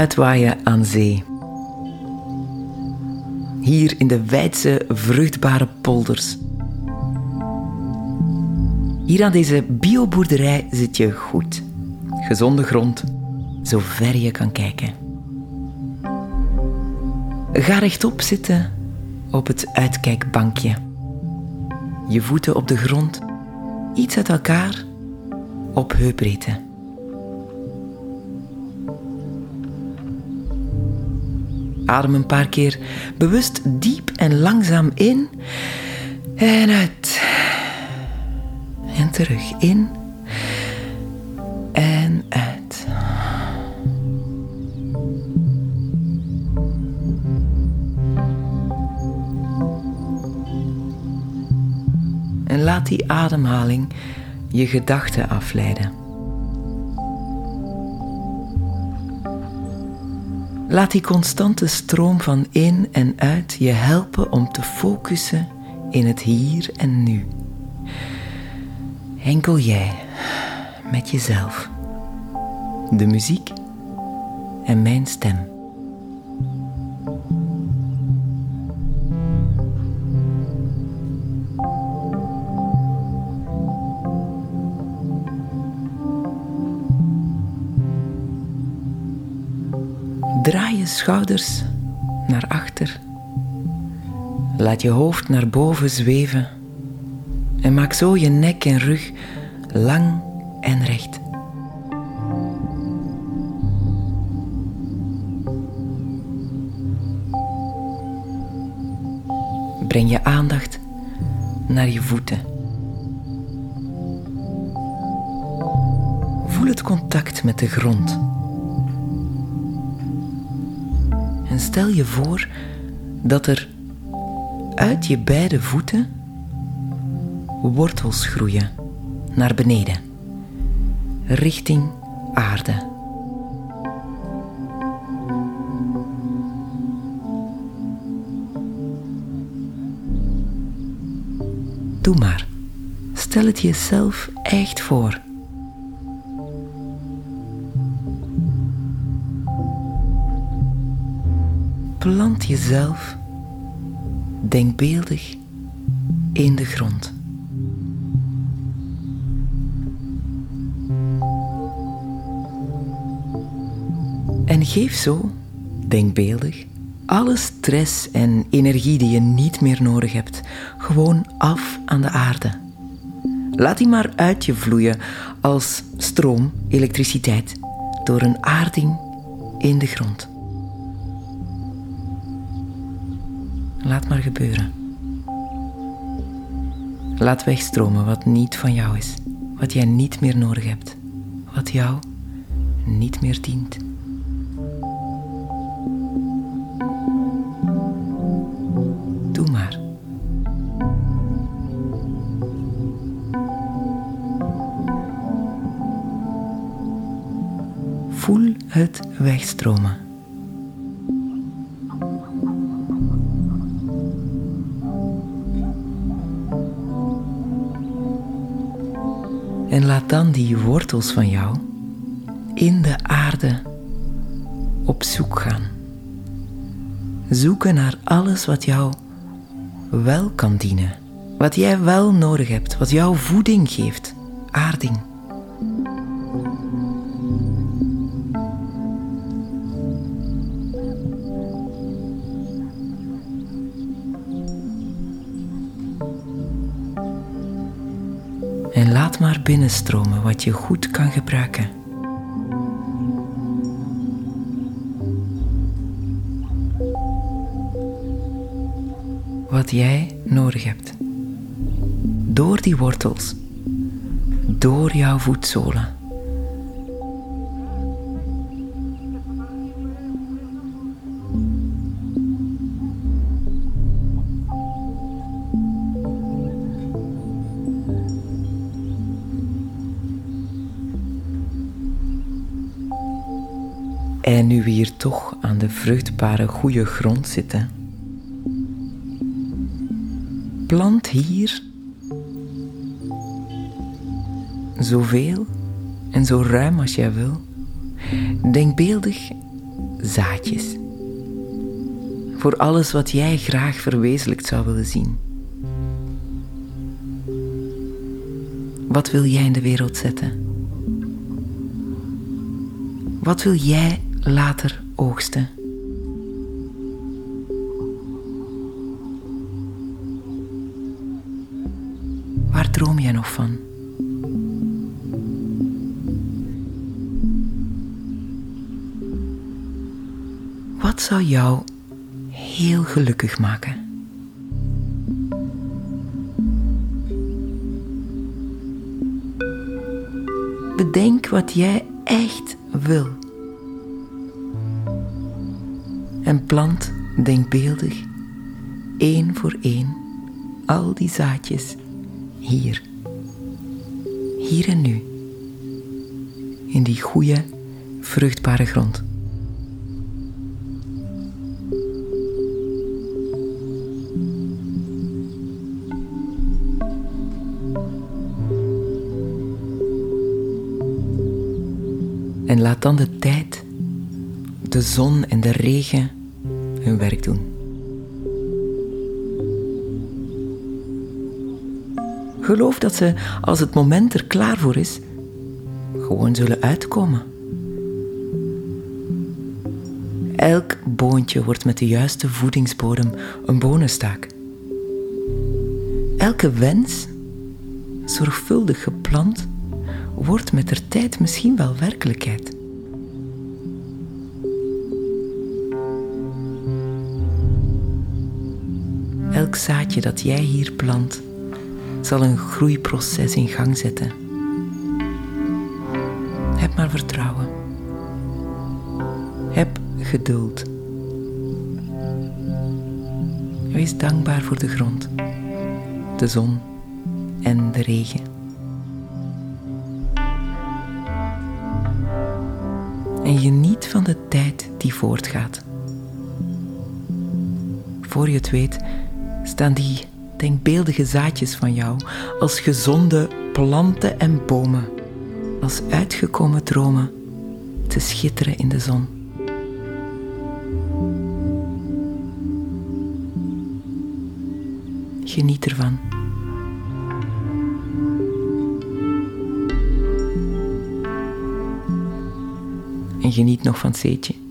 uitwaaien aan zee. Hier in de wijdse, vruchtbare polders. Hier aan deze bioboerderij zit je goed. Gezonde grond, zo ver je kan kijken. Ga rechtop zitten op het uitkijkbankje. Je voeten op de grond, iets uit elkaar, op heupbreedte. Adem een paar keer bewust diep en langzaam in en uit. En terug in en uit. En laat die ademhaling je gedachten afleiden. Laat die constante stroom van in en uit je helpen om te focussen in het hier en nu. Enkel jij met jezelf, de muziek en mijn stem. Draai je schouders naar achter. Laat je hoofd naar boven zweven en maak zo je nek en rug lang en recht. Breng je aandacht naar je voeten. Voel het contact met de grond. En stel je voor dat er uit je beide voeten wortels groeien naar beneden, richting aarde. Doe maar. Stel het jezelf echt voor. Plant jezelf denkbeeldig in de grond. En geef zo, denkbeeldig, alle stress en energie die je niet meer nodig hebt, gewoon af aan de aarde. Laat die maar uit je vloeien als stroom, elektriciteit, door een aarding in de grond. Laat maar gebeuren. Laat wegstromen wat niet van jou is, wat jij niet meer nodig hebt, wat jou niet meer dient. Doe maar. Voel het wegstromen. En laat dan die wortels van jou in de aarde op zoek gaan. Zoeken naar alles wat jou wel kan dienen. Wat jij wel nodig hebt, wat jou voeding geeft, aarding. En laat maar binnenstromen wat je goed kan gebruiken. Wat jij nodig hebt. Door die wortels. Door jouw voetzolen. En nu we hier toch aan de vruchtbare goede grond zitten, plant hier zoveel en zo ruim als jij wil, denkbeeldig zaadjes. Voor alles wat jij graag verwezenlijkt zou willen zien. Wat wil jij in de wereld zetten? Wat wil jij later oogsten? Waar droom jij nog van? Wat zou jou heel gelukkig maken? Bedenk wat jij echt wil. En plant denkbeeldig, één voor één, al die zaadjes hier. Hier en nu. In die goede, vruchtbare grond. En laat dan de tijd, de zon en de regen hun werk doen. Geloof dat ze, als het moment er klaar voor is, gewoon zullen uitkomen. Elk boontje wordt met de juiste voedingsbodem een bonenstaak. Elke wens, zorgvuldig geplant, wordt met der tijd misschien wel werkelijkheid. Elk zaadje dat jij hier plant, zal een groeiproces in gang zetten. Heb maar vertrouwen. Heb geduld. Wees dankbaar voor de grond, de zon en de regen. En geniet van de tijd die voortgaat. Voor je het weet, staan die denkbeeldige zaadjes van jou als gezonde planten en bomen, als uitgekomen dromen te schitteren in de zon. Geniet ervan. En geniet nog van Seetje.